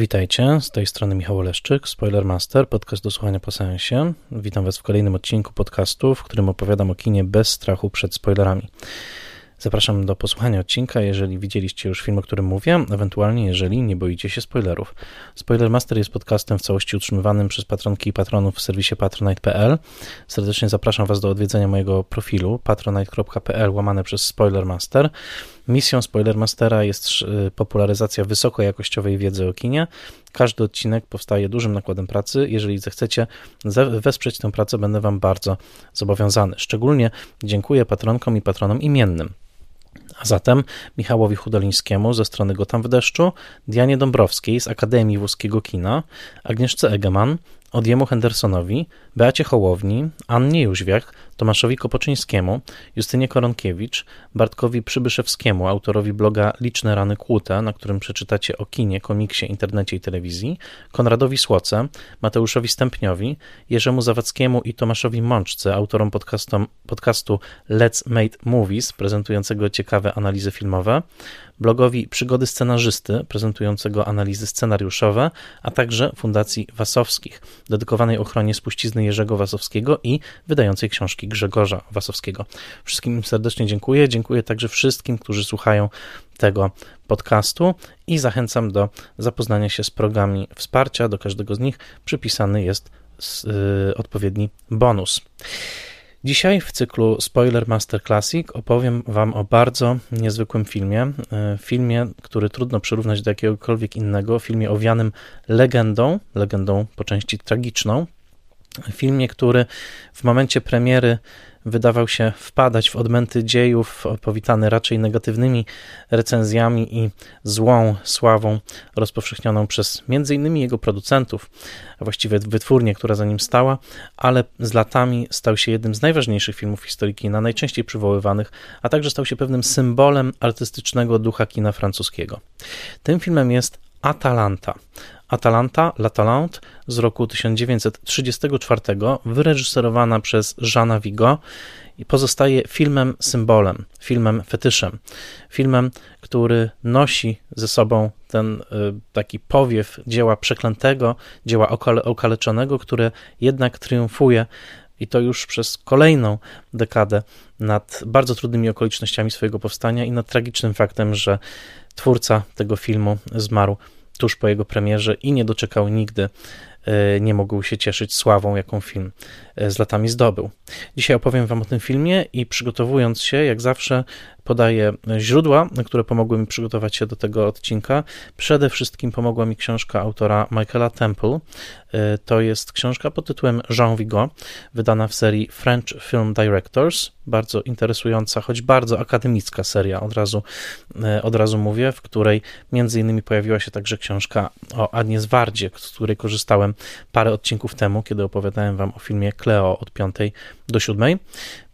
Witajcie, z tej strony Michał Leszczyk, Spoilermaster, podcast do słuchania po sensie. Witam Was w kolejnym odcinku podcastu, w którym opowiadam o kinie bez strachu przed spoilerami. Zapraszam do posłuchania odcinka, jeżeli widzieliście już film, o którym mówię, ewentualnie jeżeli nie boicie się spoilerów. Spoilermaster jest podcastem w całości utrzymywanym przez patronki i patronów w serwisie patronite.pl. Serdecznie zapraszam Was do odwiedzenia mojego profilu patronite.pl łamane przez Spoilermaster. Misją Spoilermastera jest y, popularyzacja wysokojakościowej wiedzy o kinie. Każdy odcinek powstaje dużym nakładem pracy. Jeżeli zechcecie wesprzeć tę pracę, będę Wam bardzo zobowiązany. Szczególnie dziękuję patronkom i patronom imiennym. A zatem Michałowi Hudolińskiemu ze strony Gotam w deszczu, Dianie Dąbrowskiej z Akademii Włoskiego Kina, Agnieszce Egeman, Odjemu Hendersonowi, Beacie Hołowni, Annie Jóźwiak, Tomaszowi Kopoczyńskiemu, Justynie Koronkiewicz, Bartkowi Przybyszewskiemu, autorowi bloga Liczne Rany Kłute, na którym przeczytacie o kinie, komiksie, internecie i telewizji, Konradowi Słoce, Mateuszowi Stępniowi, Jerzemu Zawadzkiemu i Tomaszowi Mączce, autorom podcastu Let's Make Movies, prezentującego ciekawe analizy filmowe, blogowi Przygody Scenarzysty, prezentującego analizy scenariuszowe, a także Fundacji Wasowskich, dedykowanej ochronie spuścizny Jerzego Wasowskiego i wydającej książki Grzegorza Wasowskiego. Wszystkim serdecznie dziękuję. Dziękuję także wszystkim, którzy słuchają tego podcastu i zachęcam do zapoznania się z programami wsparcia. Do każdego z nich przypisany jest yy, odpowiedni bonus. Dzisiaj w cyklu Spoiler Master Classic opowiem Wam o bardzo niezwykłym filmie. E, filmie, który trudno przyrównać do jakiegokolwiek innego. Filmie owianym legendą, legendą po części tragiczną. Filmie, który w momencie premiery wydawał się wpadać w odmęty dziejów, powitany raczej negatywnymi recenzjami i złą sławą rozpowszechnioną przez m.in. jego producentów, a właściwie wytwórnię, która za nim stała, ale z latami stał się jednym z najważniejszych filmów historii kina, najczęściej przywoływanych, a także stał się pewnym symbolem artystycznego ducha kina francuskiego. Tym filmem jest Atalanta. Atalanta, La Talente z roku 1934, wyreżyserowana przez Jeana Vigo pozostaje filmem symbolem, filmem fetyszem, filmem, który nosi ze sobą ten y, taki powiew dzieła przeklętego, dzieła okale, okaleczonego, które jednak triumfuje i to już przez kolejną dekadę nad bardzo trudnymi okolicznościami swojego powstania i nad tragicznym faktem, że twórca tego filmu zmarł tuż po jego premierze i nie doczekał nigdy, nie mógł się cieszyć sławą, jaką film e, z latami zdobył. Dzisiaj opowiem Wam o tym filmie i przygotowując się, jak zawsze, podaję źródła, które pomogły mi przygotować się do tego odcinka. Przede wszystkim pomogła mi książka autora Michaela Temple. E, to jest książka pod tytułem Jean Vigo, wydana w serii French Film Directors. Bardzo interesująca, choć bardzo akademicka seria, od razu, e, od razu mówię, w której między innymi pojawiła się także książka o Agnes Wardzie, z której korzystałem parę odcinków temu, kiedy opowiadałem Wam o filmie Cleo od 5 do 7.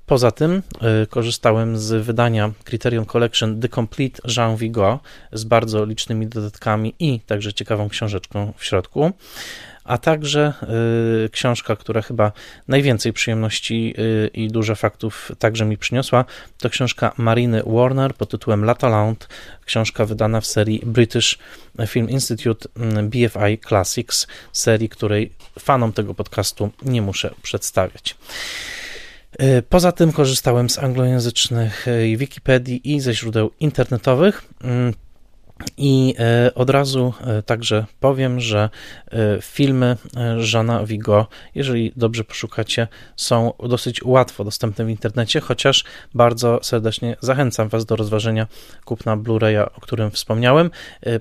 Poza tym y, korzystałem z wydania Criterion Collection The Complete Jean Vigo z bardzo licznymi dodatkami i także ciekawą książeczką w środku, a także y, książka, która chyba najwięcej przyjemności y, i dużo faktów także mi przyniosła, to książka Mariny Warner pod tytułem La Talente, książka wydana w serii British Film Institute mm, BFI Classics, serii, której fanom tego podcastu nie muszę przedstawiać. E, poza tym korzystałem z anglojęzycznych Wikipedii i ze źródeł internetowych. I e, od razu także powiem, że filmy Żana Vigo, jeżeli dobrze poszukacie, są dosyć łatwo dostępne w internecie, chociaż bardzo serdecznie zachęcam Was do rozważenia kupna Blu-raya, o którym wspomniałem,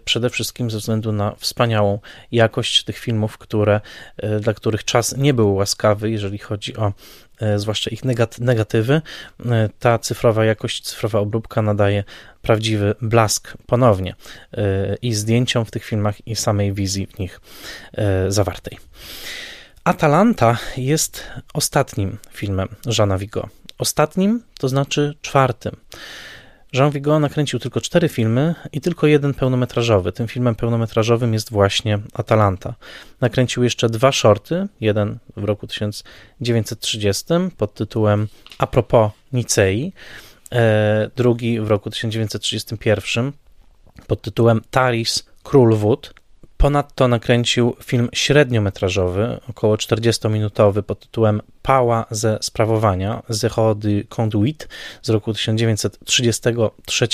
przede wszystkim ze względu na wspaniałą jakość tych filmów, które, dla których czas nie był łaskawy, jeżeli chodzi o E, zwłaszcza ich negatywy, e, ta cyfrowa jakość, cyfrowa obróbka nadaje prawdziwy blask ponownie e, i zdjęciom w tych filmach, i samej wizji w nich zawartej. Atalanta jest ostatnim filmem Żana Vigo. Ostatnim, to znaczy czwartym. Jean Vigo nakręcił tylko cztery filmy i tylko jeden pełnometrażowy. Tym filmem pełnometrażowym jest właśnie Atalanta. Nakręcił jeszcze dwa shorty, jeden w roku 1930 pod tytułem A propos Nicei, e, drugi w roku 1931 pod tytułem Taris Król Wód, Ponadto nakręcił film średniometrażowy, około 40-minutowy pod tytułem Pała ze sprawowania, Zero de Conduit z roku 1933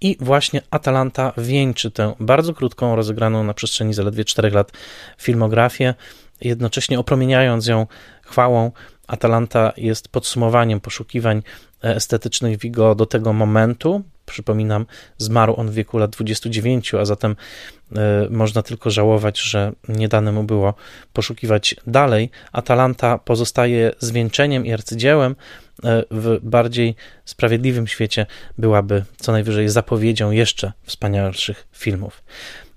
i właśnie Atalanta wieńczy tę bardzo krótką, rozegraną na przestrzeni zaledwie 4 lat filmografię, jednocześnie opromieniając ją chwałą. Atalanta jest podsumowaniem poszukiwań estetycznych Vigo do tego momentu. Przypominam, zmarł on w wieku lat 29, a zatem e, można tylko żałować, że nie dane mu było poszukiwać dalej. Atalanta pozostaje zwieńczeniem i arcydziełem. E, w bardziej sprawiedliwym świecie byłaby co najwyżej zapowiedzią jeszcze wspanialszych filmów.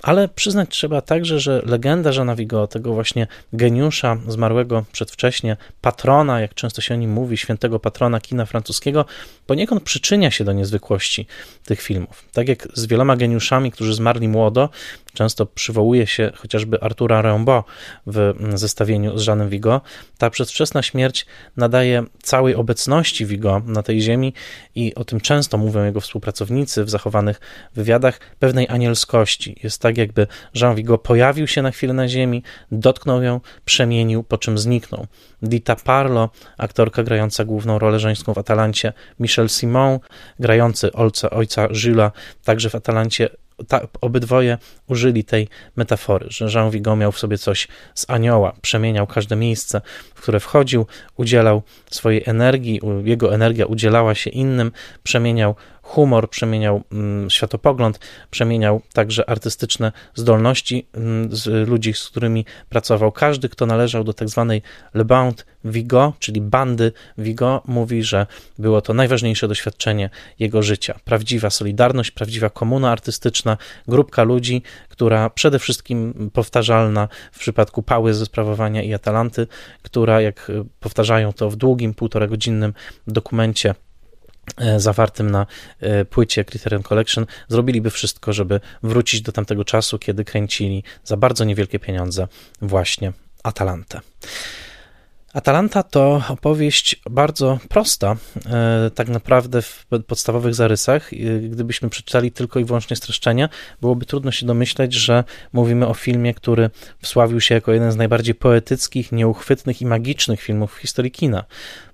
Ale przyznać trzeba także, że legenda Jeana Vigo, tego właśnie geniusza zmarłego przedwcześnie, patrona, jak często się o nim mówi, świętego patrona kina francuskiego, poniekąd przyczynia się do niezwykłości tych filmów. Tak jak z wieloma geniuszami, którzy zmarli młodo, często przywołuje się chociażby Artura Rimbaud w zestawieniu z Jeanem Vigo, ta przedwczesna śmierć nadaje całej obecności Vigo na tej ziemi i o tym często mówią jego współpracownicy w zachowanych wywiadach, pewnej anielskości. Jest tak, jakby Jean Vigo pojawił się na chwilę na ziemi, dotknął ją, przemienił, po czym zniknął. Dita Parlo, aktorka grająca główną rolę żeńską w Atalancie, Michel Simon, grający ojca, ojca Jules, także w Atalancie ta, obydwoje użyli tej metafory, że Jean Vigo miał w sobie coś z anioła, przemieniał każde miejsce, w które wchodził, udzielał swojej energii, jego energia udzielała się innym, przemieniał humor, przemieniał mm, światopogląd, przemieniał także artystyczne zdolności mm, z ludzi, z którymi pracował. Każdy, kto należał do tak zwanej Le Band Vigo, czyli bandy Vigo, mówi, że było to najważniejsze doświadczenie jego życia. Prawdziwa solidarność, prawdziwa komuna artystyczna, grupka ludzi, która przede wszystkim powtarzalna w przypadku Pały ze sprawowania i Atalanty, która, jak powtarzają to w długim, półtora godzinnym dokumencie, zawartym na e, płycie Criterion Collection, zrobiliby wszystko, żeby wrócić do tamtego czasu, kiedy kręcili za bardzo niewielkie pieniądze właśnie Atalantę. Atalanta to opowieść bardzo prosta, e, tak naprawdę w podstawowych zarysach. Gdybyśmy przeczytali tylko i wyłącznie streszczenia, byłoby trudno się domyśleć, że mówimy o filmie, który wsławił się jako jeden z najbardziej poetyckich, nieuchwytnych i magicznych filmów w historii kina.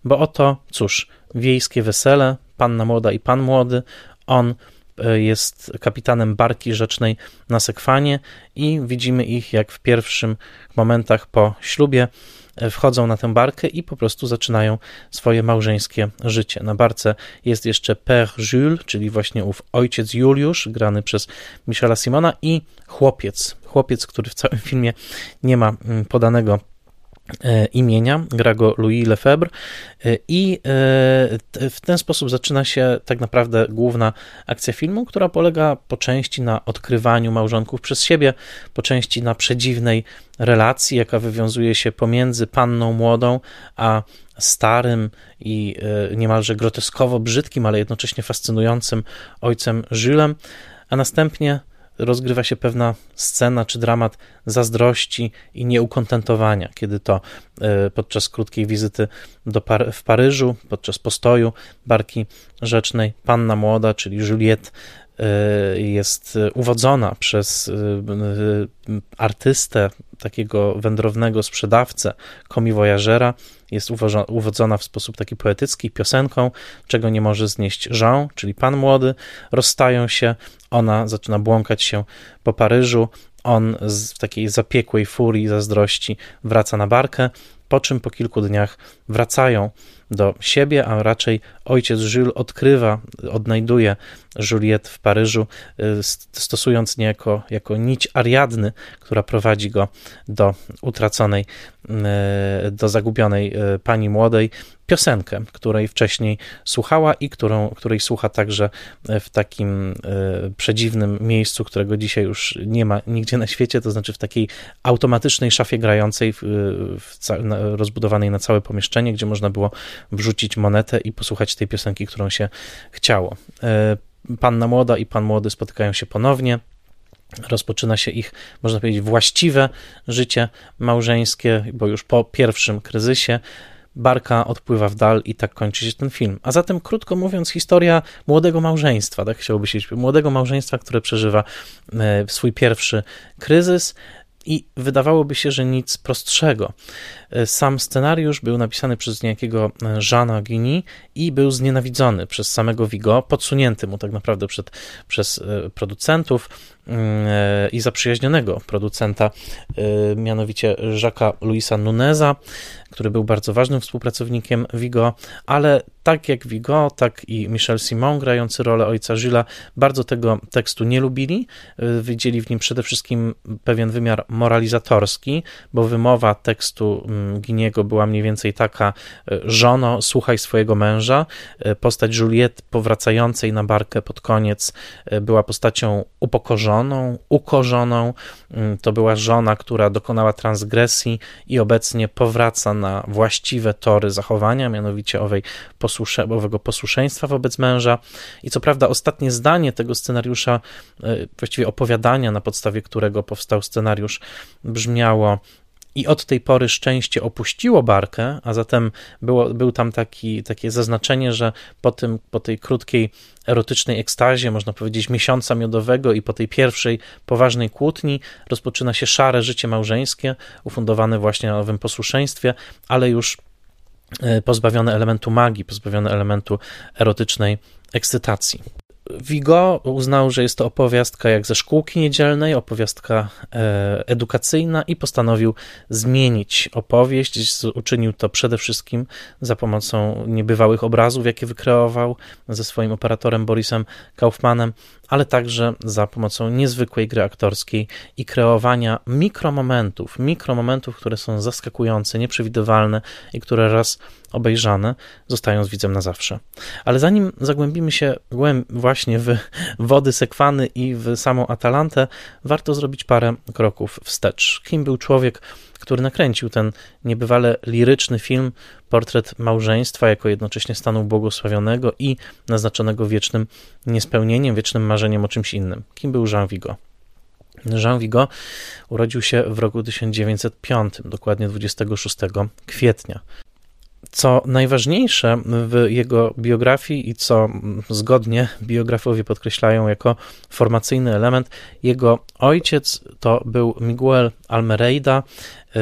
Bo oto, cóż, wiejskie wesele, panna młoda i pan młody. On e, jest kapitanem barki rzecznej na Sekwanie i widzimy ich, jak w pierwszych momentach po ślubie e, wchodzą na tę barkę i po prostu zaczynają swoje małżeńskie życie. Na barce jest jeszcze Père Jules, czyli właśnie ów ojciec Juliusz, grany przez Michela Simona i chłopiec. Chłopiec, który w całym filmie nie ma mm, podanego imienia, gra go Louis Lefebvre. E, i e, w ten sposób zaczyna się tak naprawdę główna akcja filmu, która polega po części na odkrywaniu małżonków przez siebie, po części na przedziwnej relacji, jaka wywiązuje się pomiędzy panną młodą a starym i niemalże groteskowo brzydkim, ale jednocześnie fascynującym ojcem Julesem, a następnie rozgrywa się pewna scena czy dramat zazdrości i nieukontentowania, kiedy to e, podczas krótkiej wizyty do Par w Paryżu, podczas postoju barki rzecznej, panna młoda, czyli Juliette, e, jest uwodzona przez e, artystę, takiego wędrownego sprzedawcę, komiwojażera, jest uwodzona w sposób taki poetycki piosenką, czego nie może znieść Jean, czyli pan młody. Rozstają się, ona zaczyna błąkać się po Paryżu, on w takiej zapiekłej furii, zazdrości wraca na barkę, po czym po kilku dniach wracają do siebie, a raczej ojciec Jules odkrywa, odnajduje Juliette w Paryżu, y, stosując niejako jako nić Ariadny, która prowadzi go do utraconej, y, do zagubionej y, pani młodej, piosenkę, której wcześniej słuchała i którą, której słucha także w takim przedziwnym miejscu, którego dzisiaj już nie ma nigdzie na świecie, to znaczy w takiej automatycznej szafie grającej, w, w, rozbudowanej na całe pomieszczenie, gdzie można było wrzucić monetę i posłuchać tej piosenki, którą się chciało. E, panna młoda i pan młody spotykają się ponownie. Rozpoczyna się ich, można powiedzieć, właściwe życie małżeńskie, bo już po pierwszym kryzysie barka odpływa w dal i tak kończy się ten film. A zatem, krótko mówiąc, historia młodego małżeństwa, tak chciałoby się młodego małżeństwa, które przeżywa e, swój pierwszy kryzys i wydawałoby się, że nic prostszego. E, sam scenariusz był napisany przez niejakiego Jeana Guigny i był znienawidzony przez samego Vigo, podsunięty mu tak naprawdę przed, przez producentów i zaprzyjaźnionego producenta, mianowicie Jacques'a Luisa Nuneza, który był bardzo ważnym współpracownikiem Vigo, ale tak jak Vigo, tak i Michel Simon, grający rolę ojca Gilles, bardzo tego tekstu nie lubili. Widzieli w nim przede wszystkim pewien wymiar moralizatorski, bo wymowa tekstu Giniego była mniej więcej taka: żono, słuchaj swojego męża. Postać Juliette powracającej na barkę pod koniec była postacią upokorzoną, ukorzoną. To była żona, która dokonała transgresji i obecnie powraca na właściwe tory zachowania, mianowicie owej posłusze, owego posłuszeństwa wobec męża. I co prawda, ostatnie zdanie tego scenariusza, e, właściwie opowiadania, na podstawie którego powstał scenariusz, brzmiało: i od tej pory szczęście opuściło barkę, a zatem było, był tam taki, takie zaznaczenie, że po, tym, po tej krótkiej erotycznej ekstazie, można powiedzieć miesiąca miodowego i po tej pierwszej poważnej kłótni rozpoczyna się szare życie małżeńskie, ufundowane właśnie na owym posłuszeństwie, ale już e, pozbawione elementu magii, pozbawione elementu erotycznej ekscytacji. Vigo uznał, że jest to opowiastka jak ze szkółki niedzielnej, opowiastka e, edukacyjna i postanowił zmienić opowieść. Uczynił to przede wszystkim za pomocą niebywałych obrazów, jakie wykreował ze swoim operatorem Borisem Kaufmanem, ale także za pomocą niezwykłej gry aktorskiej i kreowania mikromomentów, mikromomentów, które są zaskakujące, nieprzewidywalne i które raz obejrzane zostają z widzem na zawsze. Ale zanim zagłębimy się właśnie w wody Sekwany i w samą Atalantę, warto zrobić parę kroków wstecz. Kim był człowiek, który nakręcił ten niebywale liryczny film, portret małżeństwa jako jednocześnie stanu błogosławionego i naznaczonego wiecznym niespełnieniem, wiecznym marzeniem o czymś innym. Kim był Jean Vigo? Jean Vigo urodził się w roku 1905, dokładnie 26 kwietnia. Co najważniejsze w jego biografii i co zgodnie biografowie podkreślają jako formacyjny element, jego ojciec to był Miguel Almereida,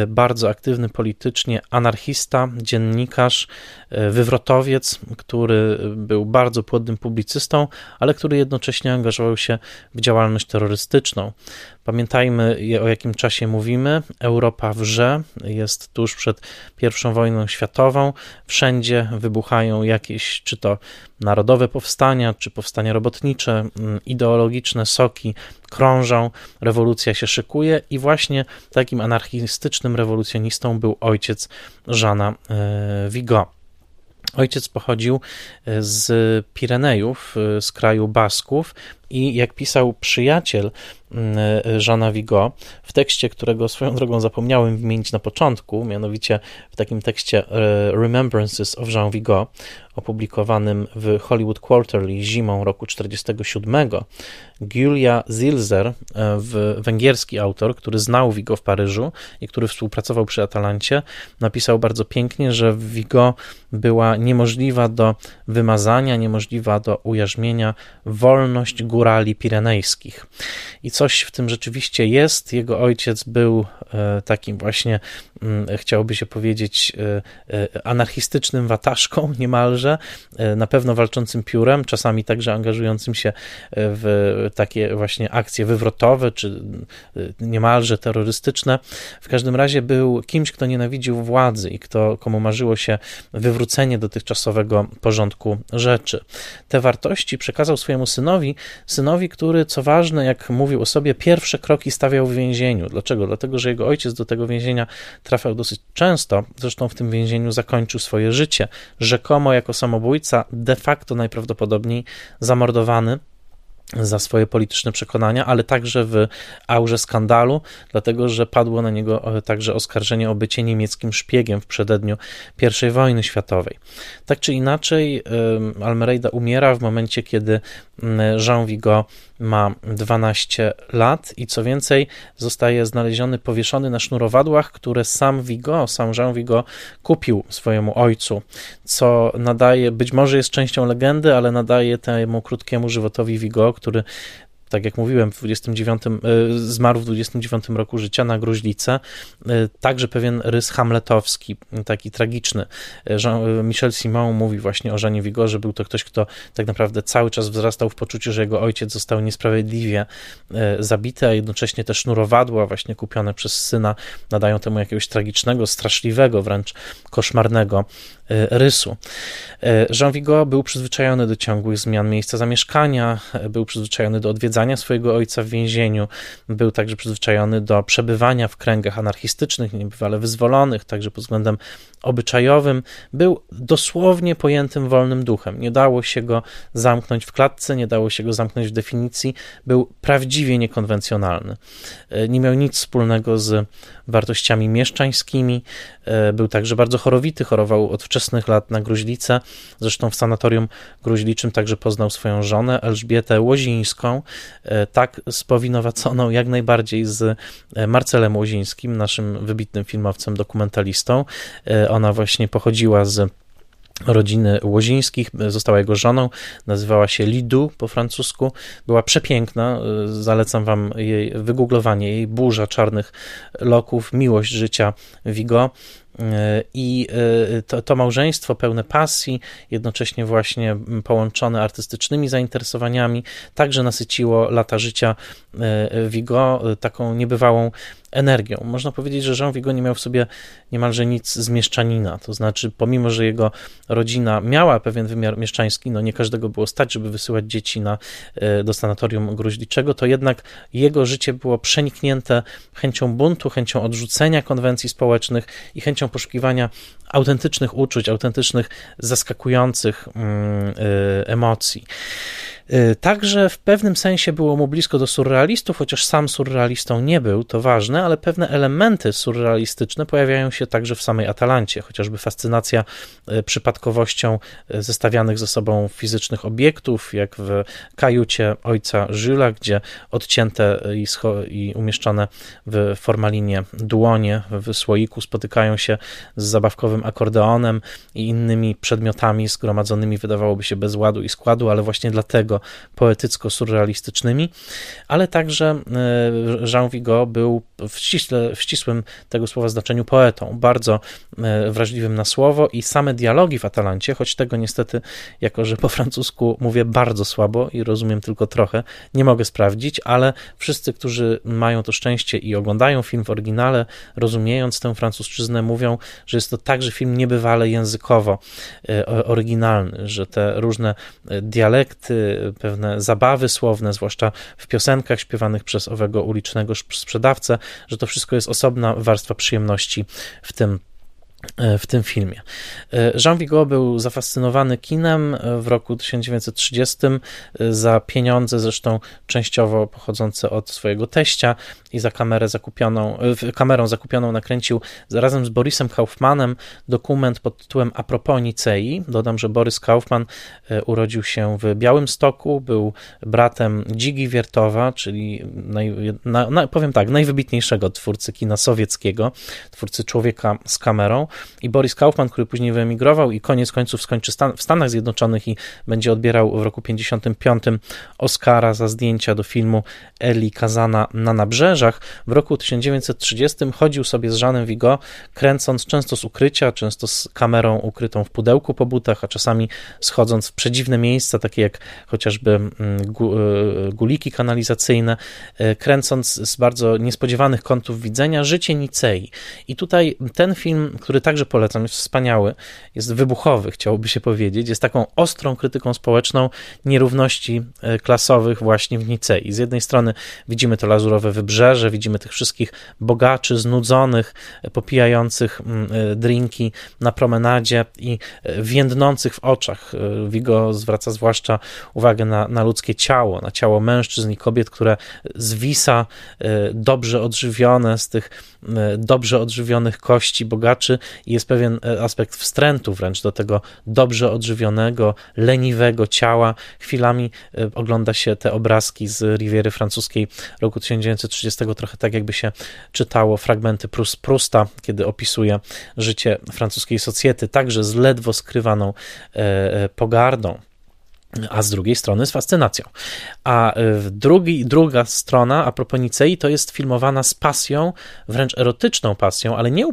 bardzo aktywny politycznie anarchista, dziennikarz, e, wywrotowiec, który był bardzo płodnym publicystą, ale który jednocześnie angażował się w działalność terrorystyczną. Pamiętajmy, o jakim czasie mówimy. Europa wrze, jest tuż przed I wojną światową. Wszędzie wybuchają jakieś, czy to narodowe powstania, czy powstania robotnicze, ideologiczne soki krążą, rewolucja się szykuje i właśnie takim anarchistycznym rewolucjonistą był ojciec Żana e, Vigo. Ojciec pochodził e, z Pirenejów, e, z kraju Basków, i jak pisał przyjaciel Żana Vigo, w tekście, którego swoją drogą zapomniałem wymienić na początku, mianowicie w takim tekście Remembrances of Jean Vigo, opublikowanym w Hollywood Quarterly zimą roku 1947, Giulia Zilzer, e, węgierski autor, który znał Vigo w Paryżu i który współpracował przy Atalancie, napisał bardzo pięknie, że Vigo była niemożliwa do wymazania, niemożliwa do ujarzmienia wolność górali pirenejskich. I coś w tym rzeczywiście jest. Jego ojciec był e, takim właśnie, mm, chciałoby się powiedzieć, e, anarchistycznym wataszką niemalże, na pewno walczącym piórem, czasami także angażującym się w takie właśnie akcje wywrotowe, czy niemalże terrorystyczne. W każdym razie był kimś, kto nienawidził władzy i kto, komu marzyło się wywrócenie dotychczasowego porządku rzeczy. Te wartości przekazał swojemu synowi, synowi, który, co ważne, jak mówił o sobie, pierwsze kroki stawiał w więzieniu. Dlaczego? Dlatego, że jego ojciec do tego więzienia trafiał dosyć często, zresztą w tym więzieniu zakończył swoje życie, rzekomo jako samobójca, de facto najprawdopodobniej zamordowany za swoje polityczne przekonania, ale także w aurze skandalu, dlatego że padło na niego e, także oskarżenie o bycie niemieckim szpiegiem w przededniu I wojny światowej. Tak czy inaczej, Almeida umiera w momencie, kiedy Jean Vigo ma 12 lat i co więcej, zostaje znaleziony powieszony na sznurowadłach, które sam Vigo, sam Jean Vigo kupił swojemu ojcu, co nadaje, być może jest częścią legendy, ale nadaje temu krótkiemu żywotowi Vigo, który tak jak mówiłem, w 29, e, zmarł w 29 roku życia na gruźlicę. E, także pewien rys hamletowski, taki tragiczny. E, Jean, Michel Simon mówi właśnie o Żanie Wigorze, był to ktoś, kto tak naprawdę cały czas wzrastał w poczuciu, że jego ojciec został niesprawiedliwie zabity, a jednocześnie te sznurowadła właśnie kupione przez syna nadają temu jakiegoś tragicznego, straszliwego, wręcz koszmarnego rysu. Jean Vigo był przyzwyczajony do ciągłych zmian miejsca zamieszkania, był przyzwyczajony do odwiedzania swojego ojca w więzieniu. Był także przyzwyczajony do przebywania w kręgach anarchistycznych, niebywale wyzwolonych, także pod względem obyczajowym. Był dosłownie pojętym wolnym duchem. Nie dało się go zamknąć w klatce, nie dało się go zamknąć w definicji. Był prawdziwie niekonwencjonalny. E, nie miał nic wspólnego z wartościami mieszczańskimi. E, był także bardzo chorowity, chorował od wczesnych lat na gruźlicę. Zresztą w sanatorium gruźliczym także poznał swoją żonę Elżbietę Łozińską, e, tak spowinowaconą jak najbardziej z e, Marcelem Łozińskim, naszym wybitnym filmowcem, dokumentalistą. Ona właśnie pochodziła z rodziny Łozińskich, została jego żoną, nazywała się Lidu po francusku, była przepiękna, zalecam wam jej wygooglowanie, jej burza czarnych loków, miłość życia Vigo, i e, to, to, małżeństwo pełne pasji, jednocześnie właśnie połączone artystycznymi zainteresowaniami, także nasyciło lata życia e, Vigo taką niebywałą energią. Można powiedzieć, że Jean Vigo nie miał w sobie niemalże nic z mieszczanina, to znaczy pomimo, że jego rodzina miała pewien wymiar mieszczański, no nie każdego było stać, żeby wysyłać dzieci na, e, do sanatorium gruźliczego, to jednak jego życie było przeniknięte chęcią buntu, chęcią odrzucenia konwencji społecznych i chęcią poszukiwania autentycznych uczuć, autentycznych, zaskakujących mm, y, emocji. Y, także w pewnym sensie było mu blisko do surrealistów, chociaż sam surrealistą nie był, to ważne, ale pewne elementy surrealistyczne pojawiają się także w samej Atalancie, chociażby fascynacja y, przypadkowością zestawianych ze sobą fizycznych obiektów, jak w kajucie ojca Żyla, gdzie odcięte i, i umieszczone w formalinie dłonie w słoiku spotykają się z zabawkowym akordeonem i innymi przedmiotami zgromadzonymi, wydawałoby się bez ładu i składu, ale właśnie dlatego poetycko-surrealistycznymi, ale także e, Jean Vigo był w, ściśle, w ścisłym tego słowa znaczeniu poetą, bardzo e, wrażliwym na słowo i same dialogi w Atalancie, choć tego niestety, jako że po francusku mówię bardzo słabo i rozumiem tylko trochę, nie mogę sprawdzić, ale wszyscy, którzy mają to szczęście i oglądają film w oryginale, rozumiejąc tę francuszczyznę, mówią, że jest to także film niebywale językowo e, oryginalny, że te różne e, dialekty, pewne zabawy słowne, zwłaszcza w piosenkach śpiewanych przez owego ulicznego sprzedawcę, że to wszystko jest osobna warstwa przyjemności w tym E, w tym filmie. E, Jean Vigo był zafascynowany kinem w roku 1930 e, za pieniądze, zresztą częściowo pochodzące od swojego teścia i za kamerę zakupioną, kamerą zakupioną nakręcił razem z Borisem Kaufmanem dokument pod tytułem A propos Nicei. Dodam, że Borys Kaufman urodził się w Białymstoku, był bratem Dzigi Wiertowa, czyli naj, na, na, powiem tak, najwybitniejszego twórcy kina sowieckiego, twórcy Człowieka z kamerą i Boris Kaufman, który później wyemigrował i koniec końców skończy Stan w Stanach Zjednoczonych i będzie odbierał w roku 55 Oscara za zdjęcia do filmu Eli Kazana na nabrzeżach. W roku 1930 chodził sobie z Jeanem Vigo, kręcąc często z ukrycia, często z kamerą ukrytą w pudełku po butach, a czasami schodząc w przedziwne miejsca, takie jak chociażby mm, e, guliki kanalizacyjne, e, kręcąc z bardzo niespodziewanych kątów widzenia życie Nicei. I tutaj ten film, który który także polecam, jest wspaniały, jest wybuchowy, chciałoby się powiedzieć, jest taką ostrą krytyką społeczną nierówności e, klasowych właśnie w Nicei. Z jednej strony widzimy to lazurowe wybrzeże, widzimy tych wszystkich bogaczy, znudzonych, e, popijających mm, e, drinki na promenadzie i więdnących w oczach. Vigo zwraca zwłaszcza uwagę na, na ludzkie ciało, na ciało mężczyzn i kobiet, które zwisa dobrze odżywione z tych dobrze odżywionych kości bogaczy i jest pewien e, aspekt wstrętu wręcz do tego dobrze odżywionego, leniwego ciała. Chwilami e, ogląda się te obrazki z Riviery Francuskiej roku 1930, trochę tak jakby się czytało fragmenty Prusta, kiedy opisuje życie francuskiej socjety, także z ledwo skrywaną pogardą a z drugiej strony z fascynacją. A e, drugi, druga strona, a propos Nicei, to jest filmowana z pasją, wręcz erotyczną pasją, ale nie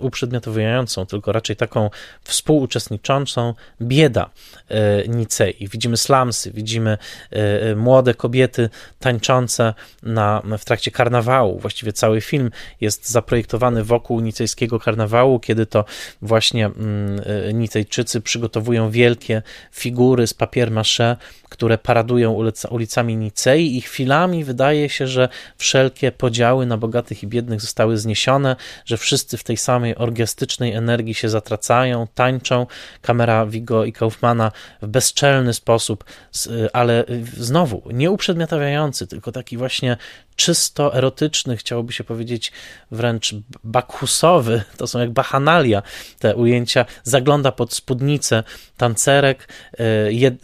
uprzedmiotowiającą, tylko raczej taką współuczestniczącą bieda e, Nicei. Widzimy slamsy, widzimy e, młode kobiety tańczące na, w trakcie karnawału. Właściwie cały film jest zaprojektowany wokół nicejskiego karnawału, kiedy to właśnie mm, Nicejczycy przygotowują wielkie figury z papieru papier które paradują ulica, ulicami Nicei i chwilami wydaje się, że wszelkie podziały na bogatych i biednych zostały zniesione, że wszyscy w tej samej orgiastycznej energii się zatracają, tańczą. Kamera Vigo i Kaufmana w bezczelny sposób, ale znowu nie uprzedmiotawiający, tylko taki właśnie czysto erotyczny, chciałoby się powiedzieć wręcz bakhusowy, to są jak bachanalia te ujęcia, zagląda pod spódnicę tancerek, e, jed,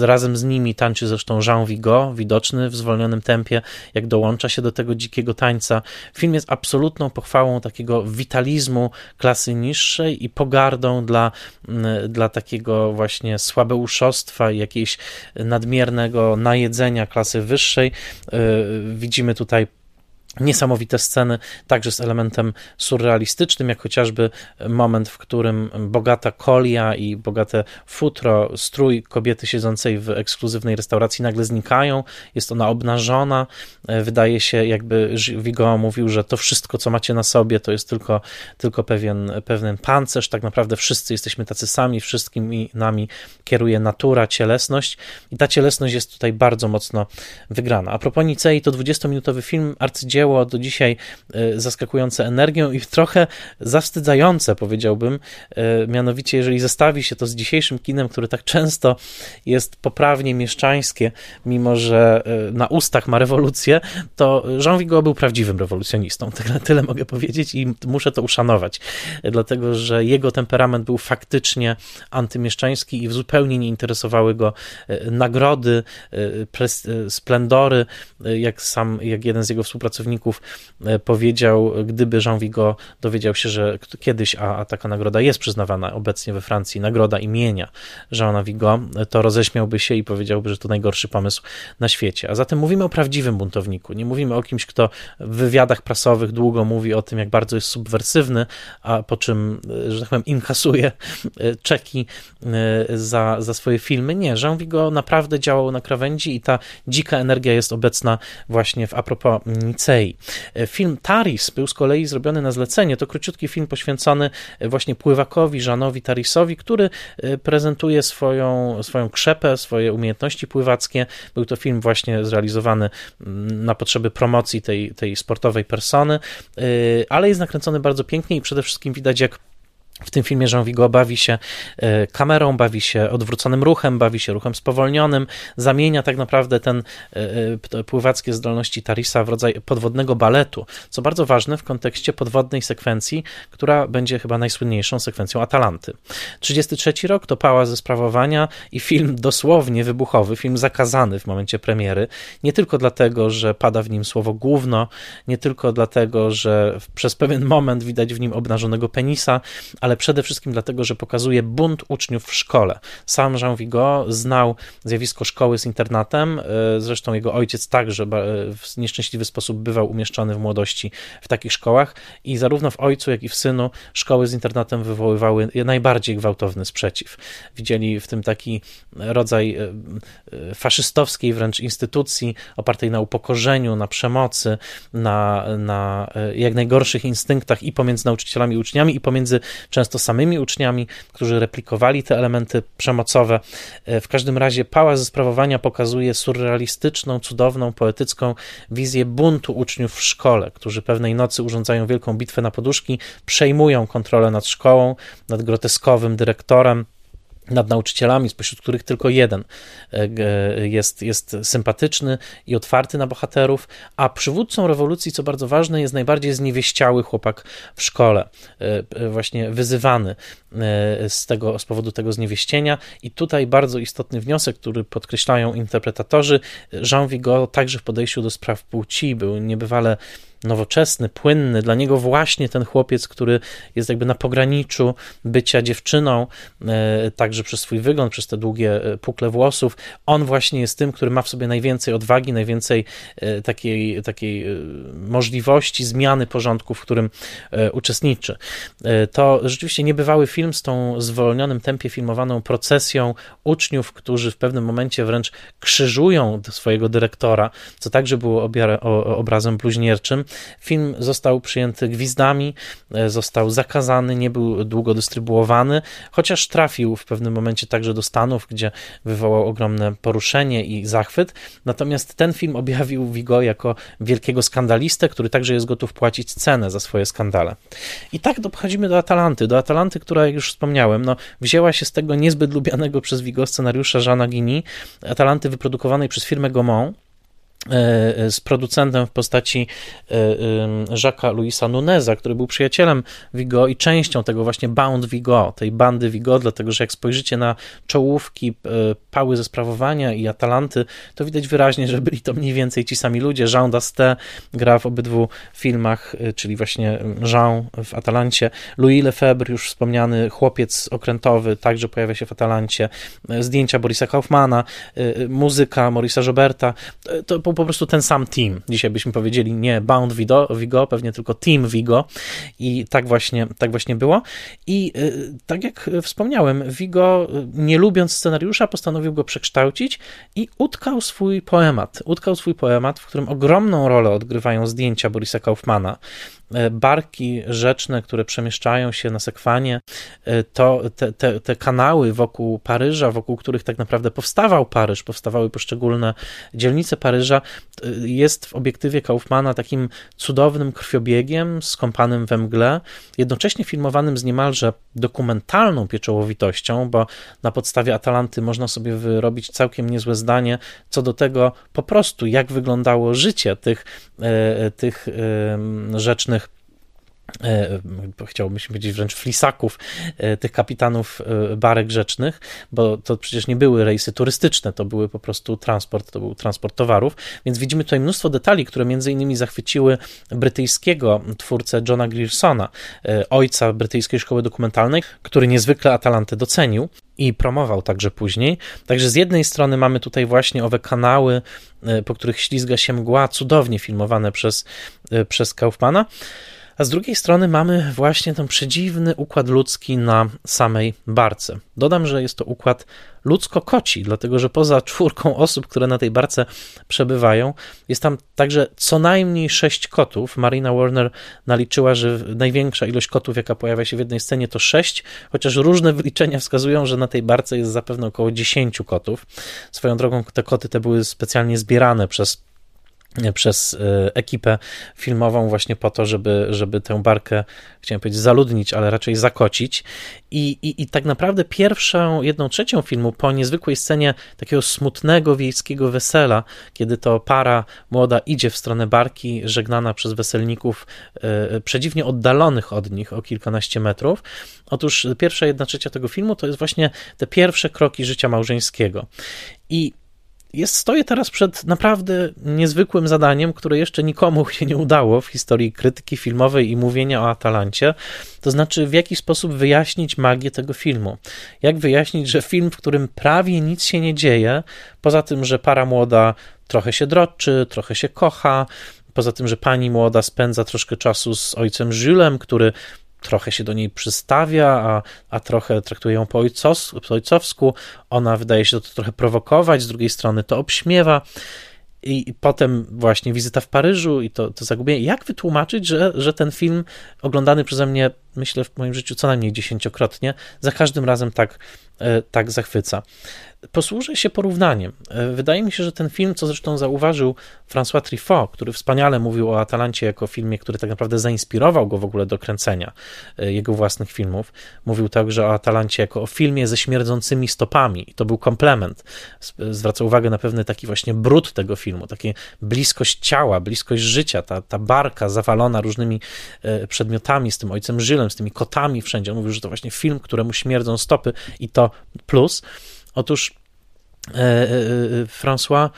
razem z nimi tańczy zresztą Jean Vigo, widoczny w zwolnionym tempie, jak dołącza się do tego dzikiego tańca. Film jest absolutną pochwałą takiego witalizmu klasy niższej i pogardą dla, dla takiego właśnie słabeuszostwa i jakiejś nadmiernego najedzenia klasy wyższej. E, widzimy tutaj Niesamowite sceny, także z elementem surrealistycznym, jak chociażby moment, w którym bogata kolia i bogate futro, strój kobiety siedzącej w ekskluzywnej restauracji nagle znikają. Jest ona obnażona. Wydaje się, jakby Vigo mówił, że to wszystko, co macie na sobie, to jest tylko, tylko pewien, pewien pancerz. Tak naprawdę wszyscy jesteśmy tacy sami, wszystkimi nami kieruje natura, cielesność i ta cielesność jest tutaj bardzo mocno wygrana. A propos Nicei, to 20-minutowy film arcydzieło dzieło do dzisiaj e, zaskakujące energią i trochę zawstydzające, powiedziałbym. E, mianowicie, jeżeli zestawi się to z dzisiejszym kinem, które tak często jest poprawnie mieszczańskie, mimo że e, na ustach ma rewolucję, to Jean Vigo był prawdziwym rewolucjonistą. Tyle, tyle mogę powiedzieć i muszę to uszanować, dlatego że jego temperament był faktycznie antymieszczański i zupełnie nie interesowały go nagrody, splendory, jak sam, jak jeden z jego współpracowników E, powiedział, gdyby Jean Vigo dowiedział się, że kiedyś, a, a taka nagroda jest przyznawana obecnie we Francji, nagroda imienia Jeana Vigo, to roześmiałby się i powiedziałby, że to najgorszy pomysł na świecie. A zatem mówimy o prawdziwym buntowniku. Nie mówimy o kimś, kto w wywiadach prasowych długo mówi o tym, jak bardzo jest subwersywny, a po czym, e, że tak powiem, inkasuje e, czeki za, za swoje filmy. Nie, Jean Vigo naprawdę działał na krawędzi i ta dzika energia jest obecna właśnie w apropos Nicei E, film Taris był z kolei zrobiony na zlecenie. To króciutki film poświęcony e, właśnie pływakowi Żanowi Tarisowi, który e, prezentuje swoją, swoją krzepę, swoje umiejętności pływackie. Był to film właśnie zrealizowany mm, na potrzeby promocji tej, tej sportowej persony, ale jest nakręcony bardzo pięknie i przede wszystkim widać, jak w tym filmie Jean Vigo bawi się e, kamerą, bawi się odwróconym ruchem, bawi się ruchem spowolnionym, zamienia tak naprawdę ten e, e, pływackie zdolności Tarisa w rodzaj podwodnego baletu, co bardzo ważne w kontekście podwodnej sekwencji, która będzie chyba najsłynniejszą sekwencją Atalanty. 33 rok to pała ze sprawowania i film dosłownie wybuchowy, film zakazany w momencie premiery, nie tylko dlatego, że pada w nim słowo główno, nie tylko dlatego, że przez pewien moment widać w nim obnażonego penisa, ale przede wszystkim dlatego, że pokazuje bunt uczniów w szkole. Sam Jean Vigo znał zjawisko szkoły z internatem, e, zresztą jego ojciec także w nieszczęśliwy sposób bywał umieszczony w młodości w takich szkołach i zarówno w ojcu, jak i w synu szkoły z internatem wywoływały najbardziej gwałtowny sprzeciw. Widzieli w tym taki rodzaj e, e, faszystowskiej wręcz instytucji opartej na upokorzeniu, na przemocy, na, na jak najgorszych instynktach i pomiędzy nauczycielami i uczniami i pomiędzy często samymi uczniami, którzy replikowali te elementy przemocowe. E, w każdym razie pałac ze sprawowania pokazuje surrealistyczną, cudowną, poetycką wizję buntu uczniów w szkole, którzy pewnej nocy urządzają wielką bitwę na poduszki, przejmują kontrolę nad szkołą, nad groteskowym dyrektorem nad nauczycielami, spośród których tylko jeden e, jest, jest sympatyczny i otwarty na bohaterów, a przywódcą rewolucji, co bardzo ważne, jest najbardziej zniewieściały chłopak w szkole, e, właśnie wyzywany e, z, tego, z powodu tego zniewieścienia. I tutaj bardzo istotny wniosek, który podkreślają interpretatorzy, Jean Vigo także w podejściu do spraw płci był niebywale nowoczesny, płynny. Dla niego właśnie ten chłopiec, który jest jakby na pograniczu bycia dziewczyną, e, także przez swój wygląd, przez te długie e, pukle włosów, on właśnie jest tym, który ma w sobie najwięcej odwagi, najwięcej e, takiej, takiej możliwości zmiany porządku, w którym uczestniczy. To rzeczywiście niebywały film z tą zwolnionym tempie filmowaną procesją uczniów, którzy w pewnym momencie wręcz krzyżują swojego dyrektora, co także było obrazem bluźnierczym. Film został przyjęty gwizdami, e, został zakazany, nie był długo dystrybuowany, chociaż trafił w pewnym momencie także do Stanów, gdzie wywołał ogromne poruszenie i zachwyt. Natomiast ten film objawił Vigo jako wielkiego skandalistę, który także jest gotów płacić cenę za swoje skandale. I tak dochodzimy do Atalanty, do Atalanty, która, jak już wspomniałem, no, wzięła się z tego niezbyt lubianego przez Vigo scenariusza Jeana Guini, Atalanty wyprodukowanej przez firmę Gaumont, z producentem w postaci e, Jacques'a Louisa Nuneza, który był przyjacielem Vigo i częścią tego właśnie Bound Vigo, tej bandy Vigo, dlatego że jak spojrzycie na czołówki e, Pały ze sprawowania i Atalanty, to widać wyraźnie, że byli to mniej więcej ci sami ludzie. Jean Dasté gra w obydwu filmach, czyli właśnie Jean w Atalancie, Louis Lefebvre, już wspomniany chłopiec okrętowy, także pojawia się w Atalancie, zdjęcia Borisa Kaufmana, muzyka Morisa Roberta, to po prostu ten sam team. Dzisiaj byśmy powiedzieli nie Bound Vigo, Vigo pewnie tylko Team Vigo i tak właśnie, tak właśnie było. I y, tak jak wspomniałem, Vigo, y, nie lubiąc scenariusza, postanowił go przekształcić i utkał swój poemat. Utkał swój poemat, w którym ogromną rolę odgrywają zdjęcia Borisa Kaufmana. E, barki rzeczne, które przemieszczają się na sekwanie, e, to te, te, te kanały wokół Paryża, wokół których tak naprawdę powstawał Paryż, powstawały poszczególne dzielnice Paryża, e, jest w obiektywie Kaufmana takim cudownym krwiobiegiem skąpanym we mgle, jednocześnie filmowanym z niemalże dokumentalną pieczołowitością, bo na podstawie Atalanty można sobie wyrobić całkiem niezłe zdanie co do tego po prostu, jak wyglądało życie tych, tych rzecznych E, chciałbym powiedzieć wręcz flisaków, e, tych kapitanów e, barek rzecznych, bo to przecież nie były rejsy turystyczne, to były po prostu transport, to był transport towarów, więc widzimy tutaj mnóstwo detali, które między innymi zachwyciły brytyjskiego twórcę Johna Griersona, ojca brytyjskiej szkoły dokumentalnej, który niezwykle Atalantę docenił i promował także później. Także z jednej strony mamy tutaj właśnie owe kanały, po których ślizga się mgła, cudownie filmowane przez, przez Kaufmana, a z drugiej strony mamy właśnie ten przedziwny układ ludzki na samej barce. Dodam, że jest to układ ludzko-koci, dlatego że poza czwórką osób, które na tej barce przebywają, jest tam także co najmniej sześć kotów. Marina Warner naliczyła, że największa ilość kotów, jaka pojawia się w jednej scenie, to sześć, chociaż różne wyliczenia wskazują, że na tej barce jest zapewne około dziesięciu kotów. Swoją drogą te koty te były specjalnie zbierane przez przez e, ekipę filmową właśnie po to, żeby, żeby tę barkę, chciałem powiedzieć zaludnić, ale raczej zakocić. I, i, I tak naprawdę pierwszą, jedną trzecią filmu po niezwykłej scenie takiego smutnego wiejskiego wesela, kiedy to para młoda idzie w stronę barki, żegnana przez weselników e, przedziwnie oddalonych od nich o kilkanaście metrów. Otóż pierwsza jedna trzecia tego filmu to jest właśnie te pierwsze kroki życia małżeńskiego. I jest, stoję teraz przed naprawdę niezwykłym zadaniem, które jeszcze nikomu się nie udało w historii krytyki filmowej i mówienia o Atalancie. To znaczy, w jaki sposób wyjaśnić magię tego filmu. Jak wyjaśnić, że film, w którym prawie nic się nie dzieje, poza tym, że para młoda trochę się droczy, trochę się kocha, poza tym, że pani młoda spędza troszkę czasu z ojcem Julesem, który trochę się do niej przystawia, a, a trochę traktuje ją po, ojcos, po ojcowsku. Ona wydaje się to trochę prowokować, z drugiej strony to obśmiewa. I, potem właśnie wizyta w Paryżu i to, to zagubienie. Jak wytłumaczyć, że, że ten film oglądany przeze mnie myślę, w moim życiu co najmniej dziesięciokrotnie. Za każdym razem tak, e, tak zachwyca. Posłużę się porównaniem. E, wydaje mi się, że ten film, co zresztą zauważył François Truffaut, który wspaniale mówił o Atalancie jako filmie, który tak naprawdę zainspirował go w ogóle do kręcenia e, jego własnych filmów. Mówił także o Atalancie jako o filmie ze śmierdzącymi stopami i to był komplement. Zwraca uwagę na pewny taki właśnie brud tego filmu, takie bliskość ciała, bliskość życia, ta, ta barka zawalona różnymi e, przedmiotami, z tym ojcem Żylem, z tymi kotami wszędzie. On mówił, że to właśnie film, któremu śmierdzą stopy i to plus. Otóż e, e, e, François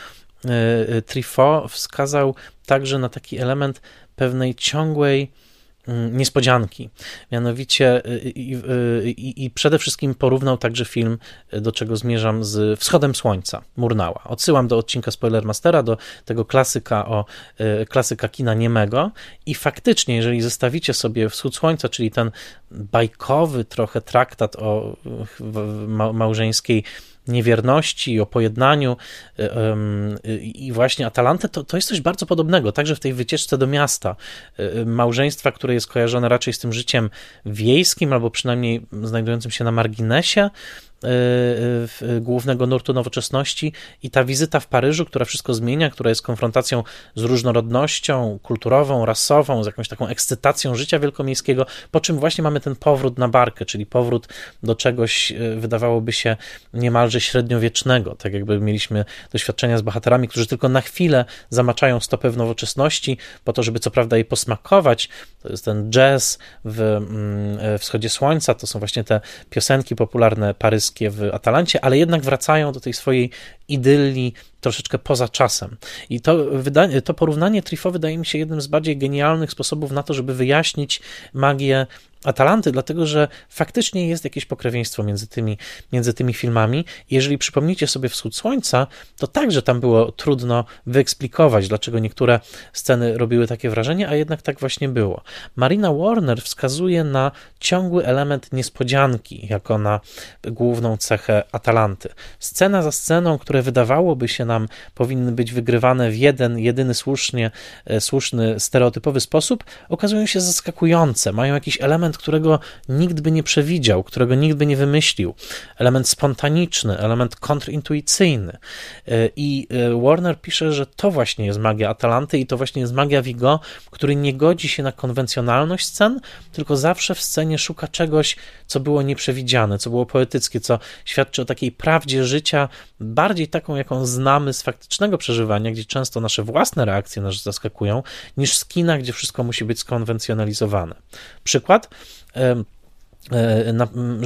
Truffaut wskazał także na taki element pewnej ciągłej mm, niespodzianki. Mianowicie i, i, i, przede wszystkim porównał także film, do czego zmierzam, z Wschodem Słońca, Murnała. Odsyłam do odcinka Spoilermastera, do tego klasyka o klasyka kina niemego i faktycznie, jeżeli zestawicie sobie Wschód Słońca, czyli ten bajkowy trochę traktat o małżeńskiej niewierności, o pojednaniu y, i właśnie Atalantę, to, to jest coś bardzo podobnego, także w tej wycieczce do miasta, y, małżeństwa, które jest kojarzone raczej z tym życiem wiejskim, albo przynajmniej znajdującym się na marginesie, Y, głównego nurtu nowoczesności i ta wizyta w Paryżu, która wszystko zmienia, która jest konfrontacją z różnorodnością kulturową, rasową, z jakąś taką ekscytacją życia wielkomiejskiego, po czym właśnie mamy ten powrót na barkę, czyli powrót do czegoś, y, wydawałoby się, niemalże średniowiecznego, tak jakby mieliśmy doświadczenia z bohaterami, którzy tylko na chwilę zamaczają stopę w nowoczesności, po to, żeby co prawda jej posmakować. To jest ten jazz w mm, wschodzie słońca, to są właśnie te piosenki popularne paryskie, w Atalancie, ale jednak wracają do tej swojej idylii troszeczkę poza czasem. I to, to porównanie Trifo wydaje mi się jednym z bardziej genialnych sposobów na to, żeby wyjaśnić magię Atalanty, dlatego że faktycznie jest jakieś pokrewieństwo między tymi, między tymi filmami. Jeżeli przypomnicie sobie Wschód Słońca, to także tam było trudno wyeksplikować, dlaczego niektóre sceny robiły takie wrażenie, a jednak tak właśnie było. Marina Warner wskazuje na ciągły element niespodzianki, jako na główną cechę Atalanty. Scena za sceną, które wydawałoby się nam powinny być wygrywane w jeden, jedyny słusznie, e, słuszny, stereotypowy sposób, okazują się zaskakujące, mają jakiś element element, którego nikt by nie przewidział, którego nikt by nie wymyślił. Element spontaniczny, element kontrintuicyjny. E, I e, Warner pisze, że to właśnie jest magia Atalanty i to właśnie jest magia Vigo, który nie godzi się na konwencjonalność scen, tylko zawsze w scenie szuka czegoś, co było nieprzewidziane, co było poetyckie, co świadczy o takiej prawdzie życia, bardziej taką, jaką znamy z faktycznego przeżywania, gdzie często nasze własne reakcje nas zaskakują, niż z kina, gdzie wszystko musi być skonwencjonalizowane. Przykład.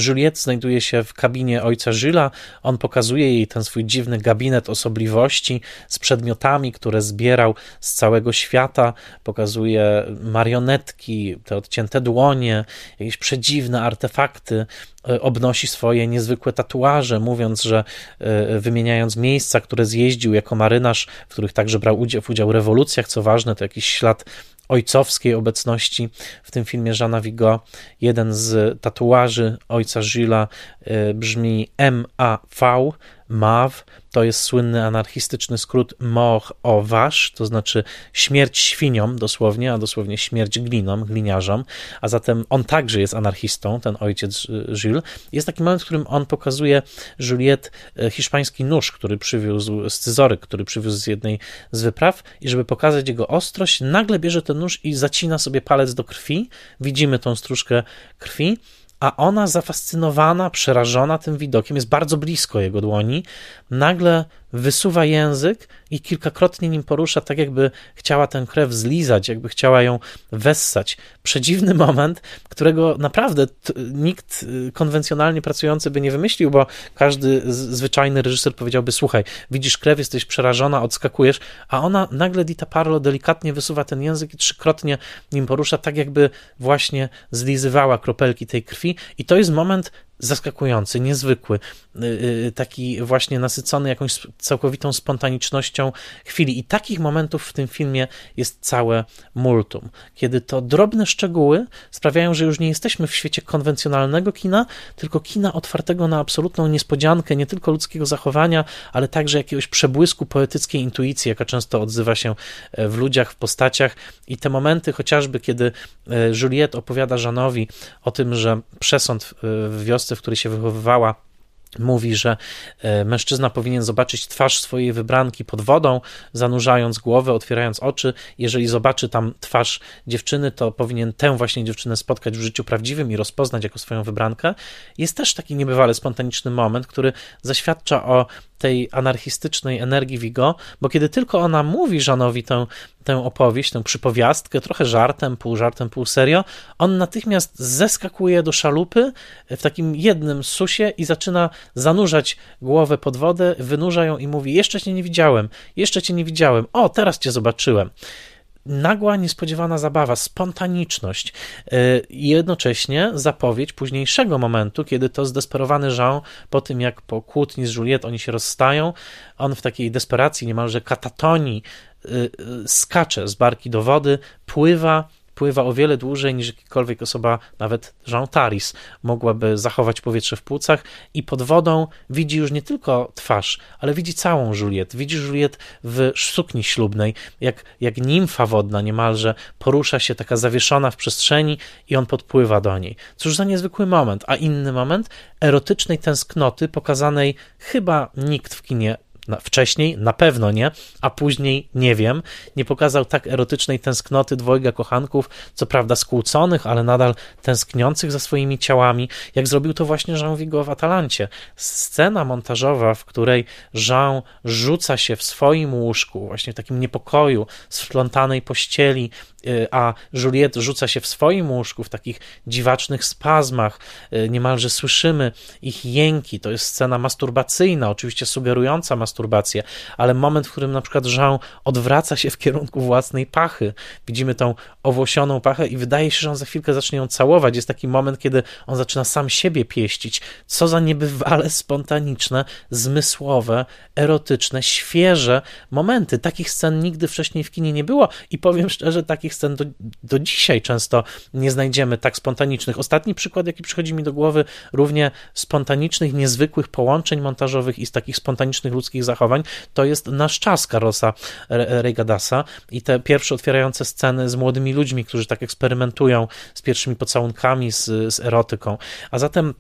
Juliette znajduje się w kabinie ojca Żyla. On pokazuje jej ten swój dziwny gabinet osobliwości z przedmiotami, które zbierał z całego świata. Pokazuje marionetki, te odcięte dłonie, jakieś przedziwne artefakty. E, obnosi swoje niezwykłe tatuaże, mówiąc, że e, wymieniając miejsca, które zjeździł jako marynarz, w których także brał udział w udział rewolucjach, co ważne, to jakiś ślad ojcowskiej obecności w tym filmie Żana Vigo. Jeden z tatuaży ojca Gilles brzmi MAV, MAV to jest słynny anarchistyczny skrót mort au vache, to znaczy śmierć świniom dosłownie, a dosłownie śmierć glinom, gliniarzom, a zatem on także jest anarchistą, ten ojciec Gilles. Jest taki moment, w którym on pokazuje Juliette e, hiszpański nóż, który przywiózł, scyzoryk, który przywiózł z jednej z wypraw i żeby pokazać jego ostrość, nagle bierze ten nóż i zacina sobie palec do krwi, widzimy tą stróżkę krwi, a ona zafascynowana, przerażona tym widokiem, jest bardzo blisko jego dłoni, nagle wysuwa język i kilkakrotnie nim porusza, tak jakby chciała tę krew zlizać, jakby chciała ją wessać. Przedziwny moment, którego naprawdę nikt y, konwencjonalnie pracujący by nie wymyślił, bo każdy zwyczajny reżyser powiedziałby: Słuchaj, widzisz krew, jesteś przerażona, odskakujesz, a ona nagle Dita Parlo delikatnie wysuwa ten język i trzykrotnie nim porusza, tak jakby właśnie zlizywała kropelki tej krwi. I to jest moment zaskakujący, niezwykły. Taki właśnie nasycony jakąś całkowitą spontanicznością chwili. I takich momentów w tym filmie jest całe multum, kiedy to drobne szczegóły sprawiają, że już nie jesteśmy w świecie konwencjonalnego kina, tylko kina otwartego na absolutną niespodziankę, nie tylko ludzkiego zachowania, ale także jakiegoś przebłysku poetyckiej intuicji, jaka często odzywa się e, w ludziach, w postaciach. I te momenty, chociażby kiedy e, Juliette opowiada Żanowi o tym, że przesąd e, w wiosce, w której się wychowywała, mówi, że e, mężczyzna powinien zobaczyć twarz swojej wybranki pod wodą, zanurzając głowę, otwierając oczy. Jeżeli zobaczy tam twarz dziewczyny, to powinien tę właśnie dziewczynę spotkać w życiu prawdziwym i rozpoznać jako swoją wybrankę. Jest też taki niebywale spontaniczny moment, który zaświadcza o tej anarchistycznej energii Vigo, bo kiedy tylko ona mówi Żanowi tę, tę opowieść, tę przypowiastkę, trochę żartem, pół żartem, pół serio, on natychmiast zeskakuje do szalupy w takim jednym susie i zaczyna zanurzać głowę pod wodę, wynurza ją i mówi: Jeszcze cię nie widziałem, jeszcze cię nie widziałem, o, teraz cię zobaczyłem. Nagła, niespodziewana zabawa, spontaniczność y, i jednocześnie zapowiedź późniejszego momentu, kiedy to zdesperowany Jean, po tym jak po kłótni z Juliet oni się rozstają, on w takiej desperacji, niemalże katatonii, skacze z barki do wody, pływa pływa o wiele dłużej niż jakakolwiek osoba, nawet Jean Taris, mogłaby zachować powietrze w płucach i pod wodą widzi już nie tylko twarz, ale widzi całą Juliet. Widzi Juliet w sukni ślubnej, jak, jak nimfa wodna niemalże porusza się taka zawieszona w przestrzeni i on podpływa do niej. Cóż za niezwykły moment, a inny moment erotycznej tęsknoty pokazanej chyba nikt w kinie wcześniej na pewno nie, a później nie wiem. Nie pokazał tak erotycznej tęsknoty dwojga kochanków, co prawda skłóconych, ale nadal tęskniących za swoimi ciałami, jak zrobił to właśnie Jean Vigo w Atalancie. Scena montażowa, w której Jean rzuca się w swoim łóżku, właśnie w takim niepokoju, splątanej pościeli, a Juliet rzuca się w swoim łóżku w takich dziwacznych spazmach, y, niemalże słyszymy ich jęki, to jest scena masturbacyjna, oczywiście sugerująca masturbację, ale moment, w którym na przykład Jean odwraca się w kierunku własnej pachy, widzimy tą owłosioną pachę i wydaje się, że on za chwilkę zacznie ją całować, jest taki moment, kiedy on zaczyna sam siebie pieścić, co za niebywale spontaniczne, zmysłowe, erotyczne, świeże momenty, takich scen nigdy wcześniej w kinie nie było i powiem szczerze, takich scen do, do dzisiaj często nie znajdziemy tak spontanicznych. Ostatni przykład, jaki przychodzi mi do głowy, równie spontanicznych, niezwykłych połączeń montażowych i z takich spontanicznych ludzkich zachowań, to jest Nasz czas Carlosa Reigadasa i te pierwsze otwierające sceny z młodymi ludźmi, którzy tak eksperymentują z pierwszymi pocałunkami, z, z erotyką. A zatem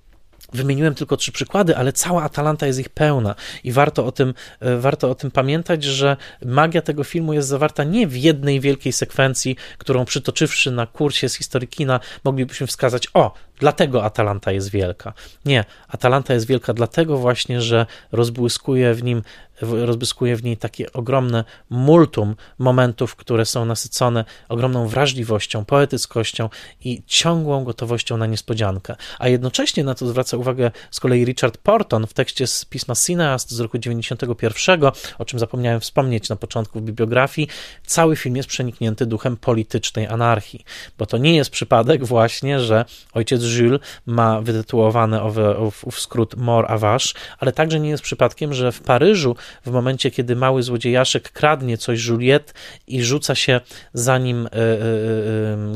Wymieniłem tylko trzy przykłady, ale cała Atalanta jest ich pełna. I warto o tym, e, warto o tym pamiętać, że magia tego filmu jest zawarta nie w jednej wielkiej sekwencji, którą przytoczywszy na kursie z historii kina moglibyśmy wskazać, o, dlatego Atalanta jest wielka. Nie, Atalanta jest wielka dlatego właśnie, że rozbłyskuje w nim rozbyskuje w niej takie ogromne multum momentów, które są nasycone ogromną wrażliwością, poetyckością i ciągłą gotowością na niespodziankę. A jednocześnie na to zwraca uwagę z kolei Richard Porton w tekście z pisma Cineast z roku 91, o czym zapomniałem wspomnieć na początku w bibliografii. Cały film jest przeniknięty duchem politycznej anarchii, bo to nie jest przypadek właśnie, że ojciec Jules ma wytytułowany owy, ów, skrót Mor Avache, ale także nie jest przypadkiem, że w Paryżu w momencie, kiedy mały złodziejaszek kradnie coś Juliet i rzuca się za nim e, e, e,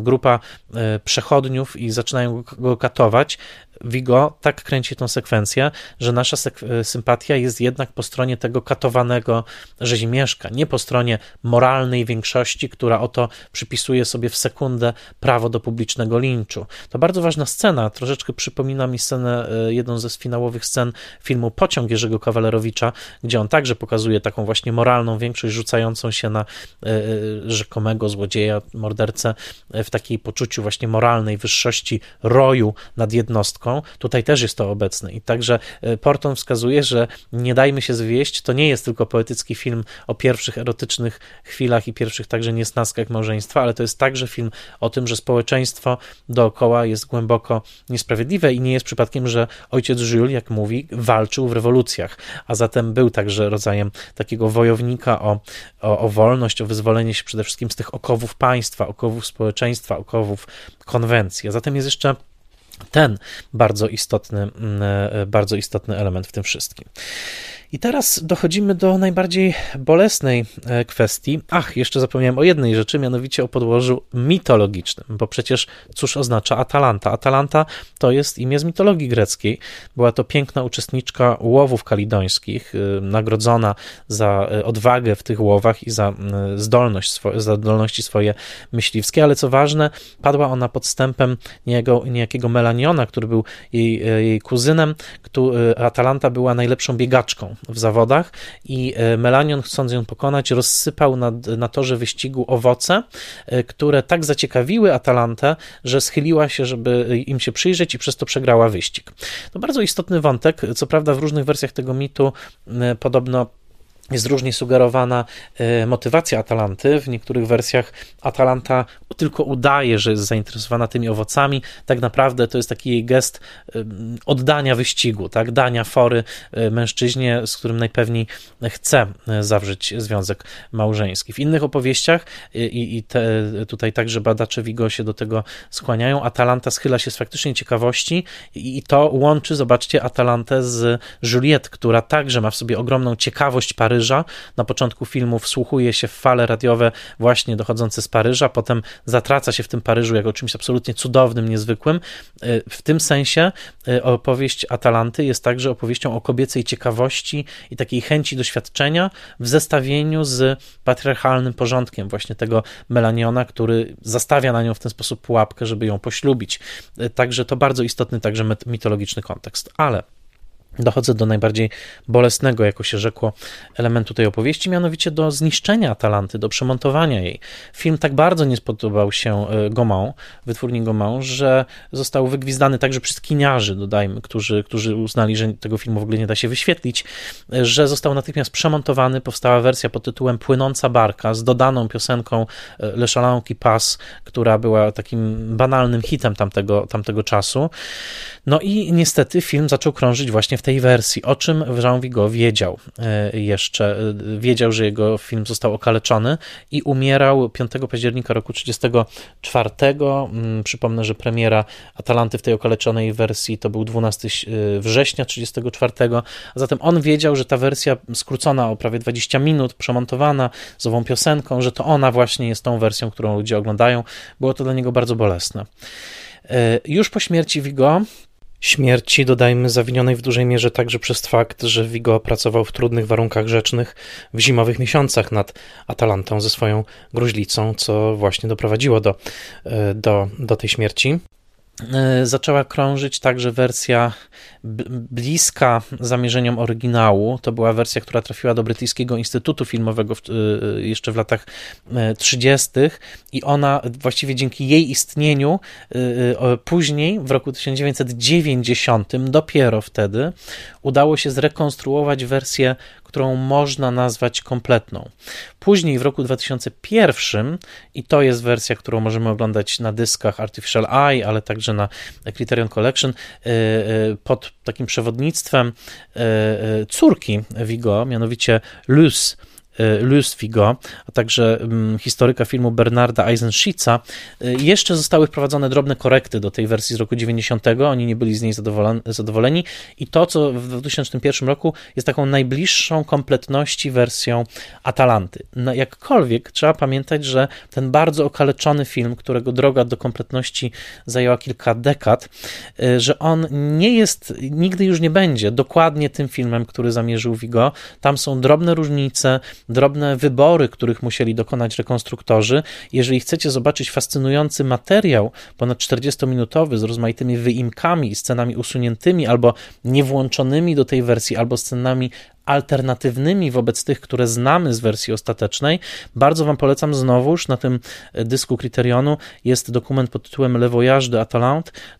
grupa przechodniów i zaczynają go katować, Vigo tak kręci tą sekwencję, że nasza sympatia jest jednak po stronie tego katowanego rzezimieszka, nie po stronie moralnej większości, która oto przypisuje sobie w sekundę prawo do publicznego linczu. To bardzo ważna scena, troszeczkę przypomina mi scenę, e, jedną ze finałowych scen filmu Pociąg Jerzego Kawalerowicza, gdzie on także pokazuje taką właśnie moralną większość rzucającą się na e, e, rzekomego złodzieja, mordercę w takiej poczuciu właśnie moralnej wyższości roju nad jednostką Tutaj też jest to obecne. I także e, Porton wskazuje, że Nie dajmy się zwieść to nie jest tylko poetycki film o pierwszych erotycznych chwilach i pierwszych także niesnaskach małżeństwa, ale to jest także film o tym, że społeczeństwo dookoła jest głęboko niesprawiedliwe i nie jest przypadkiem, że ojciec Jules, jak mówi, walczył w rewolucjach, a zatem był także rodzajem takiego wojownika o, o, o wolność, o wyzwolenie się przede wszystkim z tych okowów państwa, okowów społeczeństwa, okowów konwencji. A zatem jest jeszcze ten bardzo istotny, mm, e, bardzo istotny element w tym wszystkim. I teraz dochodzimy do najbardziej bolesnej e, kwestii. Ach, jeszcze zapomniałem o jednej rzeczy, mianowicie o podłożu mitologicznym, bo przecież cóż oznacza Atalanta? Atalanta to jest imię z mitologii greckiej. Była to piękna uczestniczka łowów kalidońskich, e, nagrodzona za e, odwagę w tych łowach i za zdolność, za zdolności swoje myśliwskie, ale co ważne, padła ona podstępem niejako, niejakiego Melaniona, który był jej, jej kuzynem. Atalanta była najlepszą biegaczką w zawodach i e, Melanion, chcąc ją pokonać, rozsypał na, na torze wyścigu owoce, e, które tak zaciekawiły Atalantę, że schyliła się, żeby im się przyjrzeć i przez to przegrała wyścig. To bardzo istotny wątek. Co prawda, w różnych wersjach tego mitu podobno jest różnie sugerowana e, motywacja Atalanty. W niektórych wersjach Atalanta tylko udaje, że jest zainteresowana tymi owocami. Tak naprawdę to jest taki gest e, oddania wyścigu, tak? dania fory e, mężczyźnie, z którym najpewniej chce zawrzeć związek małżeński. W innych opowieściach, i, i te, tutaj także badacze Vigo się do tego skłaniają, Atalanta schyla się z faktycznie ciekawości i, i to łączy, zobaczcie, Atalantę z Juliet, która także ma w sobie ogromną ciekawość Paryża, Paryża. Na początku filmu wsłuchuje się w fale radiowe właśnie dochodzące z Paryża, potem zatraca się w tym Paryżu jako czymś absolutnie cudownym, niezwykłym. E, w tym sensie e, opowieść Atalanty jest także opowieścią o kobiecej ciekawości i takiej chęci doświadczenia w zestawieniu z patriarchalnym porządkiem właśnie tego Melaniona, który zastawia na nią w ten sposób pułapkę, żeby ją poślubić. E, także to bardzo istotny także mitologiczny kontekst. Ale dochodzę do najbardziej bolesnego, jako się rzekło, elementu tej opowieści, mianowicie do zniszczenia Atalanty, do przemontowania jej. Film tak bardzo nie spodobał się e, Gaumont, wytwórni Gaumont, że został wygwizdany także przez kiniarzy, dodajmy, którzy, którzy uznali, że tego filmu w ogóle nie da się wyświetlić, e, że został natychmiast przemontowany, powstała wersja pod tytułem Płynąca barka z dodaną piosenką e, Le Chalon qui która była takim banalnym hitem tamtego, tamtego czasu. No i niestety film zaczął krążyć właśnie w tej wersji, o czym Jean Vigo wiedział e, jeszcze. E, wiedział, że jego film został okaleczony i umierał 5 października roku 1934. Mm, przypomnę, że premiera Atalanty w tej okaleczonej wersji to był 12 e, września 1934, a zatem on wiedział, że ta wersja skrócona o prawie 20 minut, przemontowana z ową piosenką, że to ona właśnie jest tą wersją, którą ludzie oglądają. Było to dla niego bardzo bolesne. Już po śmierci Vigo Śmierci, dodajmy, zawinionej w dużej mierze także przez fakt, że Vigo pracował w trudnych warunkach rzecznych w zimowych miesiącach nad Atalantą ze swoją gruźlicą, co właśnie doprowadziło do, e, do, do tej śmierci. E, zaczęła krążyć także wersja bliska zamierzeniom oryginału. To była wersja, która trafiła do Brytyjskiego Instytutu Filmowego w, e, jeszcze w latach 30. E, i ona właściwie dzięki jej istnieniu później, w roku 1990, dopiero wtedy udało się zrekonstruować wersję którą można nazwać kompletną. Później w roku 2001, i to jest wersja, którą możemy oglądać na dyskach Artificial Eye, ale także na Criterion Collection, y, y, pod takim przewodnictwem y, córki Vigo, mianowicie Y, Lustwigo, a także mm, historyka filmu Bernarda Eisenschitza, y, jeszcze zostały wprowadzone drobne korekty do tej wersji z roku 90. Oni nie byli z niej zadowoleni i to, co w 2001 roku jest taką najbliższą kompletności wersją Atalanty. No, jakkolwiek trzeba pamiętać, że ten bardzo okaleczony film, którego droga do kompletności zajęła kilka dekad, y, że on nie jest, nigdy już nie będzie dokładnie tym filmem, który zamierzył Vigo. Tam są drobne różnice, drobne wybory, których musieli dokonać rekonstruktorzy. Jeżeli chcecie zobaczyć fascynujący materiał, ponad 40-minutowy, z rozmaitymi wyimkami scenami usuniętymi albo niewłączonymi do tej wersji, albo scenami alternatywnymi wobec tych, które znamy z wersji ostatecznej. Bardzo Wam polecam znowuż na tym dysku Criterionu jest dokument pod tytułem Le Voyage de.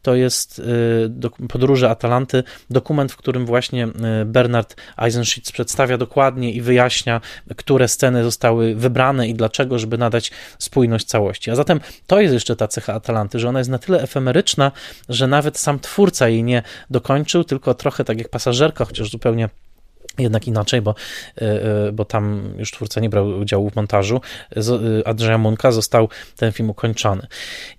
To jest y, podróże Atalanty, dokument, w którym właśnie y, Bernard Eisenschitz przedstawia dokładnie i wyjaśnia, które sceny zostały wybrane i dlaczego, żeby nadać spójność całości. A zatem to jest jeszcze ta cecha Atalanty, że ona jest na tyle efemeryczna, że nawet sam twórca jej nie dokończył, tylko trochę tak jak pasażerka, chociaż zupełnie jednak inaczej, bo, e, e, bo tam już twórca nie brał udziału w montażu. Andrzeja Munka został ten film ukończony.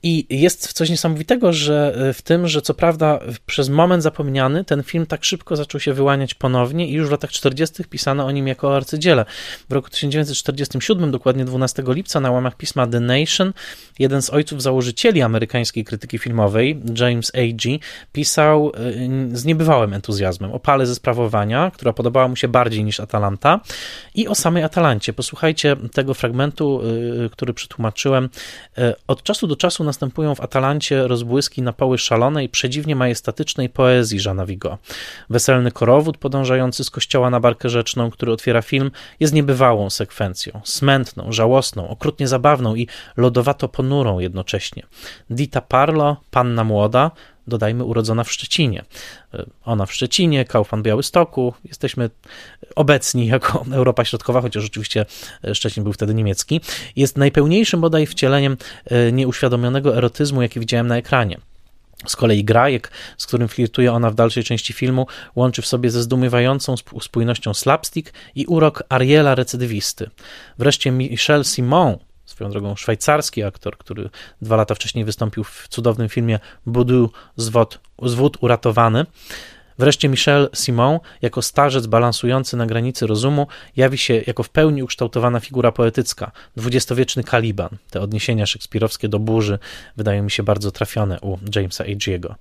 I jest coś niesamowitego, że e, w tym, że co prawda przez moment zapomniany, ten film tak szybko zaczął się wyłaniać ponownie i już w latach 40. pisano o nim jako o arcydziele. W roku 1947, dokładnie 12 lipca, na łamach pisma The Nation, jeden z ojców założycieli amerykańskiej krytyki filmowej, James A.G., pisał z niebywałym entuzjazmem o pale ze sprawowania, która podobała mu się bardziej niż Atalanta. I o samej Atalancie. Posłuchajcie tego fragmentu, y, który przetłumaczyłem. Y, od czasu do czasu następują w Atalancie rozbłyski na poły szalonej, przedziwnie majestatycznej poezji Żana Vigo. Weselny korowód podążający z kościoła na barkę rzeczną, który otwiera film, jest niebywałą sekwencją, smętną, żałosną, okrutnie zabawną i lodowato ponurą jednocześnie. Dita Parlo, panna młoda, dodajmy urodzona w Szczecinie. Ona w Szczecinie, Kaufman Białystoku. Jesteśmy obecni jako Europa Środkowa, chociaż oczywiście Szczecin był wtedy niemiecki. Jest najpełniejszym bodaj wcieleniem e, nieuświadomionego erotyzmu, jaki widziałem na ekranie. Z kolei Grajek, z którym flirtuje ona w dalszej części filmu, łączy w sobie ze zdumiewającą spójnością slapstick i urok Ariela recydywisty. Wreszcie Michel Simon, swoją drogą szwajcarski aktor, który dwa lata wcześniej wystąpił w cudownym filmie Budu zwód, zwód uratowany. Wreszcie Michel Simon, jako starzec balansujący na granicy rozumu, jawi się jako w pełni ukształtowana figura poetycka, dwudziestowieczny Kaliban. Te odniesienia szekspirowskie do burzy wydają mi się bardzo trafione u Jamesa Agee'ego.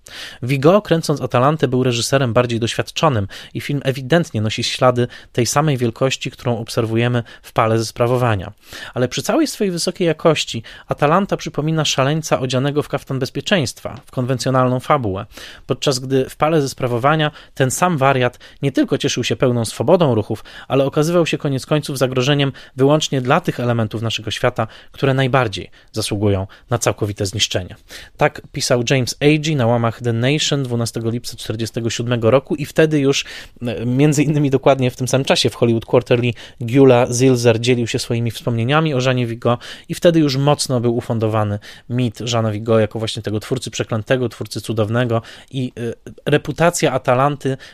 Vigo, kręcąc Atalantę, był reżyserem bardziej doświadczonym i film ewidentnie nosi ślady tej samej wielkości, którą obserwujemy w pale ze sprawowania. Ale przy całej swojej wysokiej jakości Atalanta przypomina szaleńca odzianego w kaftan bezpieczeństwa, w konwencjonalną fabułę, podczas gdy w pale ze sprawowania ten sam wariat nie tylko cieszył się pełną swobodą ruchów, ale okazywał się koniec końców zagrożeniem wyłącznie dla tych elementów naszego świata, które najbardziej zasługują na całkowite zniszczenie. Tak pisał James Agee na łamach The Nation 12 lipca 1947 roku i wtedy już, e, między innymi dokładnie w tym samym czasie w Hollywood Quarterly, Gyula Zilzer dzielił się swoimi wspomnieniami o Żanie Vigo i wtedy już mocno był ufundowany mit Żana Vigo jako właśnie tego twórcy przeklętego, twórcy cudownego i e, reputacja Atalanta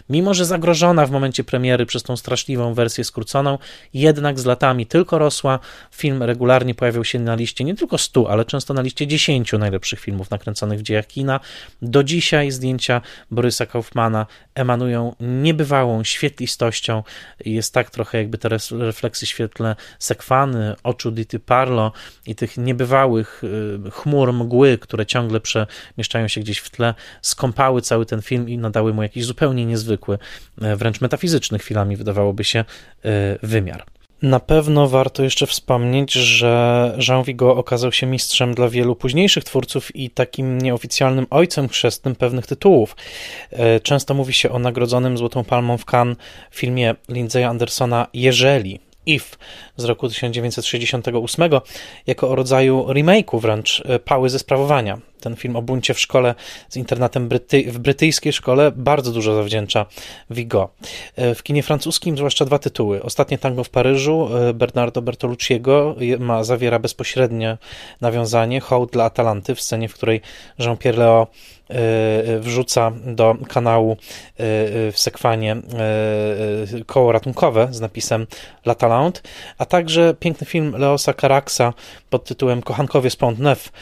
Mimo że zagrożona w momencie premiery przez tą straszliwą wersję skróconą, jednak z latami tylko rosła. Film regularnie pojawiał się na liście nie tylko 100, ale często na liście 10 najlepszych filmów nakręconych w dziejach kina. Do dzisiaj zdjęcia Borysa Kaufmana emanują niebywałą świetlistością. Jest tak trochę jakby te refleksy świetlne sekwany, oczu Dity Parlo i tych niebywałych y, chmur mgły, które ciągle przemieszczają się gdzieś w tle, skąpały cały ten film i nadały mu jakiś zupełnie niezwykły, e, wręcz metafizyczny chwilami wydawałoby się e, wymiar. Na pewno warto jeszcze wspomnieć, że Jean Vigo okazał się mistrzem dla wielu późniejszych twórców i takim nieoficjalnym ojcem chrzestnym pewnych tytułów. E, często mówi się o nagrodzonym Złotą Palmą w Cannes filmie Lindsaya Andersona Jeżeli, If z roku 1968, jako o rodzaju remake'u wręcz Pały ze sprawowania ten film o buncie w szkole z internatem bryty w brytyjskiej szkole bardzo dużo zawdzięcza Vigo. E, w kinie francuskim zwłaszcza dwa tytuły. Ostatnie tango w Paryżu e, Bernardo Bertolucciego ma, zawiera bezpośrednie nawiązanie, hołd dla Atalanty w scenie, w której Jean-Pierre Leo e, wrzuca do kanału w sekwanie koło ratunkowe z napisem La Talente, a także piękny film Leosa Caraxa pod tytułem Kochankowie z Pont Neuf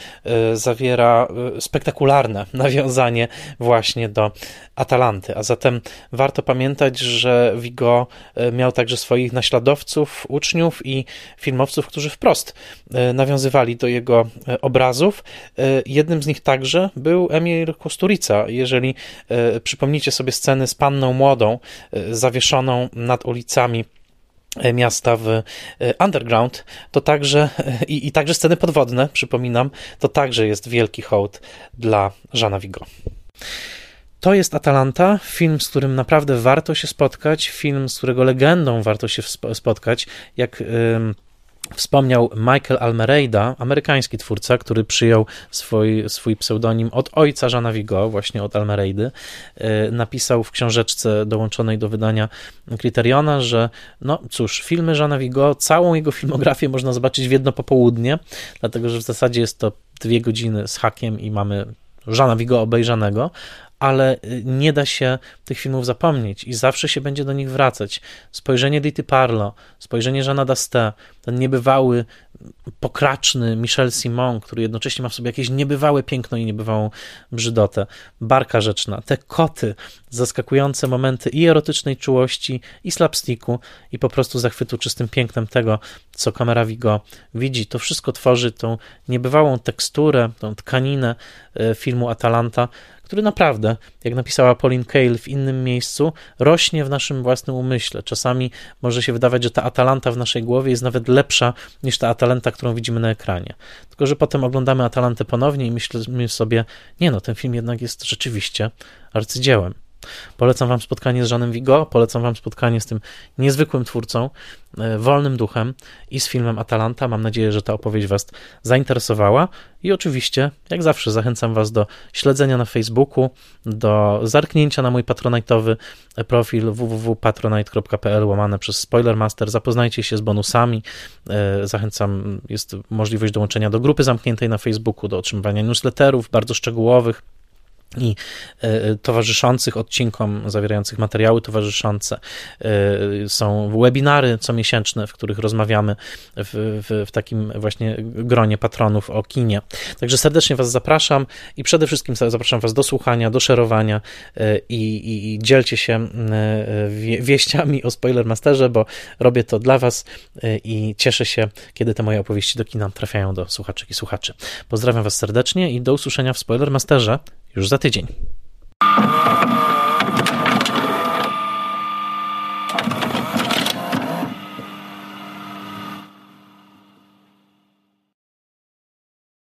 zawiera spektakularne nawiązanie właśnie do Atalanty. A zatem warto pamiętać, że Vigo y, miał także swoich naśladowców, uczniów i filmowców, którzy wprost y, nawiązywali do jego obrazów. Jednym z nich także był Emil Kusturica. Jeżeli przypomnicie sobie sceny z panną młodą zawieszoną nad ulicami E, miasta w e, underground, to także i, i także sceny podwodne, przypominam, to także jest wielki hołd dla Żana Vigo. To jest Atalanta, film, z którym naprawdę warto się spotkać, film, z którego legendą warto się spotkać. Jak Wspomniał Michael Almereida, amerykański twórca, który przyjął swój, swój pseudonim od ojca Żana Vigo, właśnie od Almereidy. E, napisał w książeczce dołączonej do wydania Kryteriona, że no cóż, filmy Żana Vigo, całą jego filmografię można zobaczyć w jedno popołudnie, dlatego że w zasadzie jest to dwie godziny z hakiem i mamy Żana Vigo obejrzanego, ale y, nie da się tych filmów zapomnieć i zawsze się będzie do nich wracać. Spojrzenie Dity Parlo, spojrzenie Jeana Daste, ten niebywały, pokraczny Michel Simon, który jednocześnie ma w sobie jakieś niebywałe piękno i niebywałą brzydotę. Barka rzeczna, te koty, zaskakujące momenty i erotycznej czułości, i slapsticku, i po prostu zachwytu czystym pięknem tego, co kamera Vigo widzi. To wszystko tworzy tą niebywałą teksturę, tą tkaninę e, filmu Atalanta, który naprawdę, jak napisała Pauline Kael w innym miejscu, rośnie w naszym własnym umyśle. Czasami może się wydawać, że ta Atalanta w naszej głowie jest nawet lepsza niż ta Atalanta, którą widzimy na ekranie. Tylko, że potem oglądamy Atalantę ponownie i myślimy sobie, nie no, ten film jednak jest rzeczywiście arcydziełem. Polecam Wam spotkanie z Żanem Vigo, polecam Wam spotkanie z tym niezwykłym twórcą, e, wolnym duchem i z filmem Atalanta. Mam nadzieję, że ta opowieść Was zainteresowała i oczywiście, jak zawsze, zachęcam Was do śledzenia na Facebooku, do zerknięcia na mój patronajtowy profil www.patronite.pl łamane przez Spoilermaster. Zapoznajcie się z bonusami. E, zachęcam, jest możliwość dołączenia do grupy zamkniętej na Facebooku, do otrzymywania newsletterów bardzo szczegółowych i e, towarzyszących odcinkom, zawierających materiały towarzyszące. E, są webinary comiesięczne, w których rozmawiamy w, w, w, takim właśnie gronie patronów o kinie. Także serdecznie Was zapraszam i przede wszystkim zapraszam Was do słuchania, do szerowania e, i, i, i dzielcie się wieściami o Spoilermasterze, bo robię to dla Was i cieszę się, kiedy te moje opowieści do kina trafiają do słuchaczek i słuchaczy. Pozdrawiam Was serdecznie i do usłyszenia w Spoilermasterze już za tydzień.